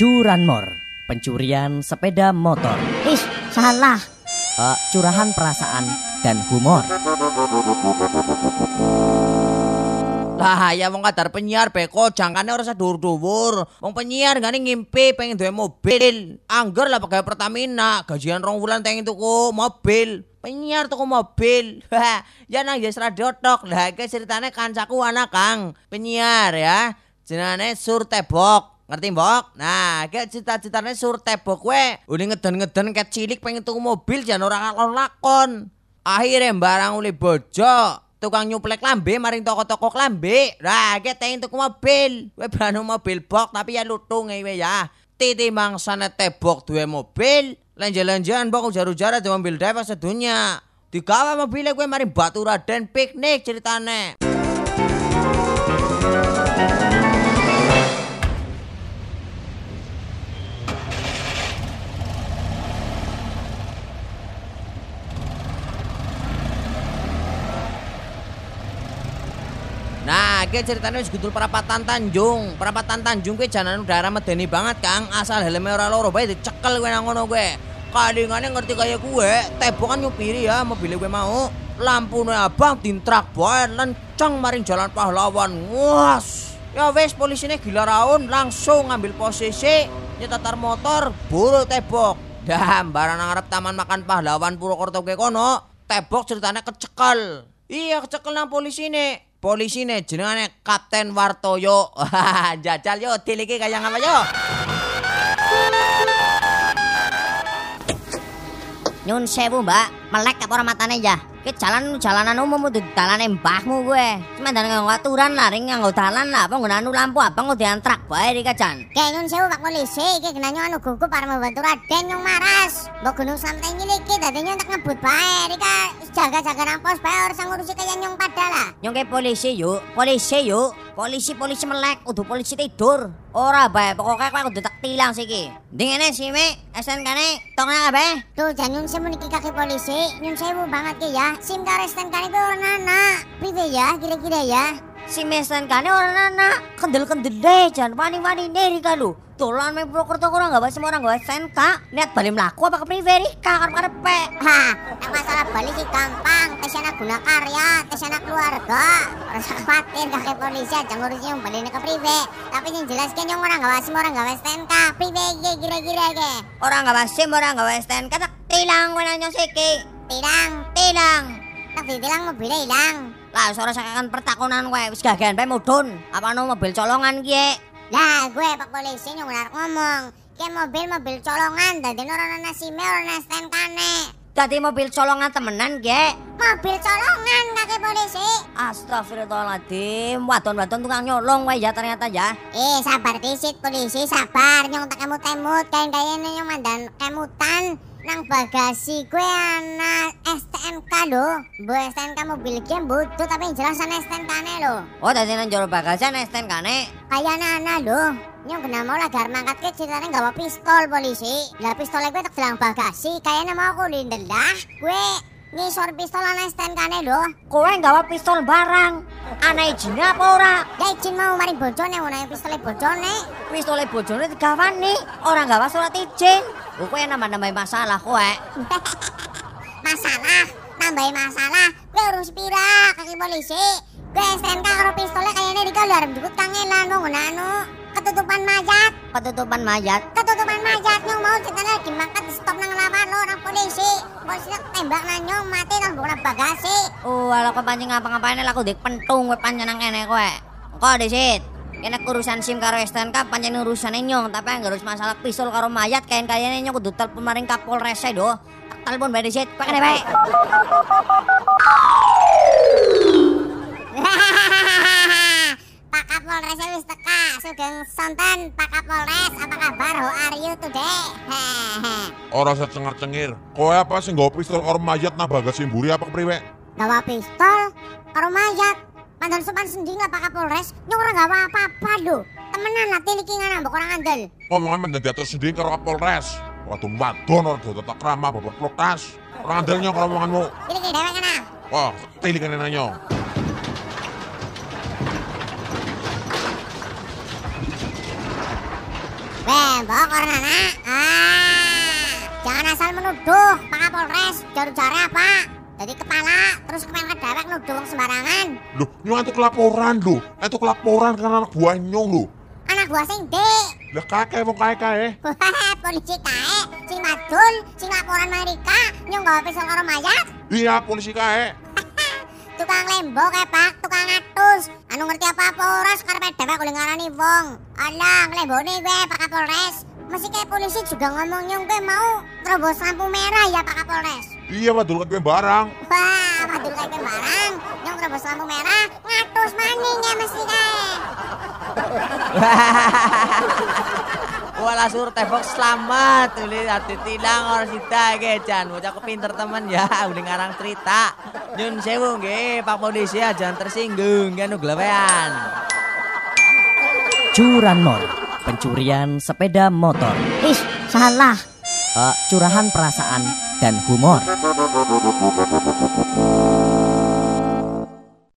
Curanmor, pencurian sepeda motor. Ih, salah. Uh, curahan perasaan dan humor. Lah ya wong kadar penyiar beko jangkane ora sedur-dhuwur. Wong penyiar gane ngimpi pengen duwe mobil. Angger lah pegawai Pertamina, gajian rong wulan pengen tuku mobil. Penyiar tuku mobil. ya nang Yes Radio tok. Lah iki ceritane kancaku anak Kang, penyiar ya. Jenenge Sur Tebok. Ngerti mbok? Nah, kayak cita-citane sur tebok we. Uli ngeden-ngeden ket cilik pengen tuku mobil jangan ora lakon-lakon. Akhirnya barang uli bojo. Tukang nyuplek lambe maring toko-toko lambe. Lah, kayak tengin tuku mobil. We banu mobil bok tapi ya lutung we ya. Titi mangsane tebok duwe mobil. Lenje-lenjean bok ujar-ujar di mobil dewa sedunia. Digawa mobilnya gue maring batu raden piknik ceritane. Iki ceritane wis gudul perapatan Tanjung. Perapatan Tanjung kuwi jalan daerah medeni banget, Kang. Asal helme ora loro bae dicekel kowe nang ngono kowe. Kalingane ngerti kaya kowe, tebokan nyupiri ya mobil kowe mau. Lampune abang dintrak bae lenceng maring jalan pahlawan. Wes. Ya wis polisine gila raun langsung ngambil posisi nyetatar motor buru tebok. Dah barang ngarep taman makan pahlawan Purwokerto kono, tebok ceritane kecekel. Iya kecekel nang polisine. Polisine jenengane Kapten Wartoyo. Jajal yo tiliki kaya ngapa yo? Nyun sewu, Mbak. Melek apa ora matane ya? Ki jalan jalanan umum udah dalane mbahmu gue. Cuma dan nganggo aturan lah, ring nganggo dalan lah, apa nggunaan lampu abang udah antrak bae di kacan. Kayak nyun sewu Pak Polisi, iki genanyo anu gugu para membantu Raden nyong maras. Mbok gunung sampai ngene iki dadi nyong tak ngebut bae, Rika jaga-jaga nang pos bae ora ngurusi kaya nyong padahal. Nyong ke polisi yuk, polisi yuk. Polisi polisi melek, udah polisi tidur. Ora bae, pokoknya kowe kudu tak tilang siki. Dingene si Me, SNK-ne tongnya kabeh. Tuh jan nyun sewu niki kaki polisi, nyun sewu banget ki ya. SIM karo STNK ini ora nana. Priwe ya, kira-kira ya. Si mesan kane orang anak kendel-kendel deh, jangan wani-wani neri kalu. Dolan main Purwokerto kurang gak semua orang gak SNK. Niat balik melaku apa ke priveri karep karepe. Ha, yang masalah balik sih gampang. Tesana guna karya, tesana keluarga. Rasa khawatir kakek polisi aja ngurusin yang balik ke prive. Tapi yang jelas kan yang orang gak semua orang gak STNK. Prive ge kira-kira ge. Orang gak wasim, orang gak SNK tak tilang nanya siki. Tilang, Tilang. Tak ditilang mobilnya hilang. Lah suara sakan pertakunan gue wis gagian bae mudun. Apa no mobil colongan kie? Lah gue pak polisi benar ngomong. Kayak mobil-mobil colongan, dadi orang nana sime, orang nana STNK ne. Dadi mobil colongan temenan kie? Mobil colongan kakek polisi. Astagfirullahaladzim, wadon-wadon tukang nyolong wae ya ternyata ya. Eh sabar disit polisi sabar nyong tak kemut temut kain kain nyong mandan kemutan nang bagasi gue anak STNK lo bu STNK mobil game butuh tapi yang jelas ana STNK ne lo Oh dadi nang jero bagasan STNK ne. kayak anak lo nyong kena mau arep mangkat ke ceritanya gak pistol polisi. Lah pistolnya gue tak dalang bagasi kayaknya mau aku lindelah gue ngisor pistol ana STNK ne lo Kowe gawa pistol barang. Ana izine apa ora? ya izin mau mari bojone mau nanya pistolnya bojone Pistole bojone digawani, ora gawa surat izin. Kowe nambah-nambahi masalah kowe. masalah nambahin masalah gue urung sepira kaki polisi gue STNK karo pistolnya kayaknya di kalau harap dukut kangelan mau anu ketutupan mayat Ketutupan mayat. ketutupan mayat nyong mau cerita lagi mangkat di stop nang lawan lo nang polisi polisi tembak nang nyong mati nang bukan bagasi Oh, ala kau pancing ngapa-ngapain aku dik pentung kowe pancen nang kene kowe. Engko disit. Kene urusan SIM karo STNK pancen urusan nyong, tapi yang urus masalah pistol karo mayat kayak kayaknya nyong kudu telepon maring Kapolres ae do. Telepon bae disit. Kowe kene bae. Pak Kapolres wis teka sugeng sonten Pak Kapolres apa kabar how are you today hehehe Ora usah cengar-cengir. Kowe apa sih nggawa pistol karo mayat nang bagasi mburi apa priwe? gawa pistol karo mayat mandan sopan sendiri lah Pak Kapolres nyong ora gawa apa-apa lho temenan lah tilikingan mbok ora ngandel Ngomongan menjadi atur sendiri karo Kapolres. Wadon wadon ora tetep ramah bapak plotas. Ora andelnya karo omonganmu. tiliki dhewe kana Wah, tilikane nanyo. Bembok orang anak. Ah, jangan asal menuduh Pak Kapolres. Jaru-jare apa? Jadi kepala, terus kemen kedewek nuduh wong sembarangan. Loh, nyong itu laporan lho. Itu laporan karena anak buah nyong lho. Anak buah sing dik. Lah kakek wong kae. Wah, polisi kae, sing madul, sing laporan Amerika, nyong gawa pisau karo mayat. Iya, polisi kae. Tukang lembo kae, Pak, tukang atus. Anu ngerti apa-apa ora sekarepe dhewek oleh ngarani wong. Alah, nglembone kowe Pak Kapolres. Masih kayak polisi juga ngomong nyong kowe mau terobos lampu merah ya Pak Kapolres. Iya, madul kan barang. Wah, madul kayak kowe barang. Nyong terobos lampu merah, ngatus maning ya mesti kae. Wala sur tebok selamat tulis hati tilang orang sita ge Jan bocah pinter teman ya udah ngarang cerita nyun sewu ge Pak Polisi ya jangan tersinggung kan gelewean Curanmor, pencurian sepeda motor. Ih, salah. Eh, curahan perasaan dan humor.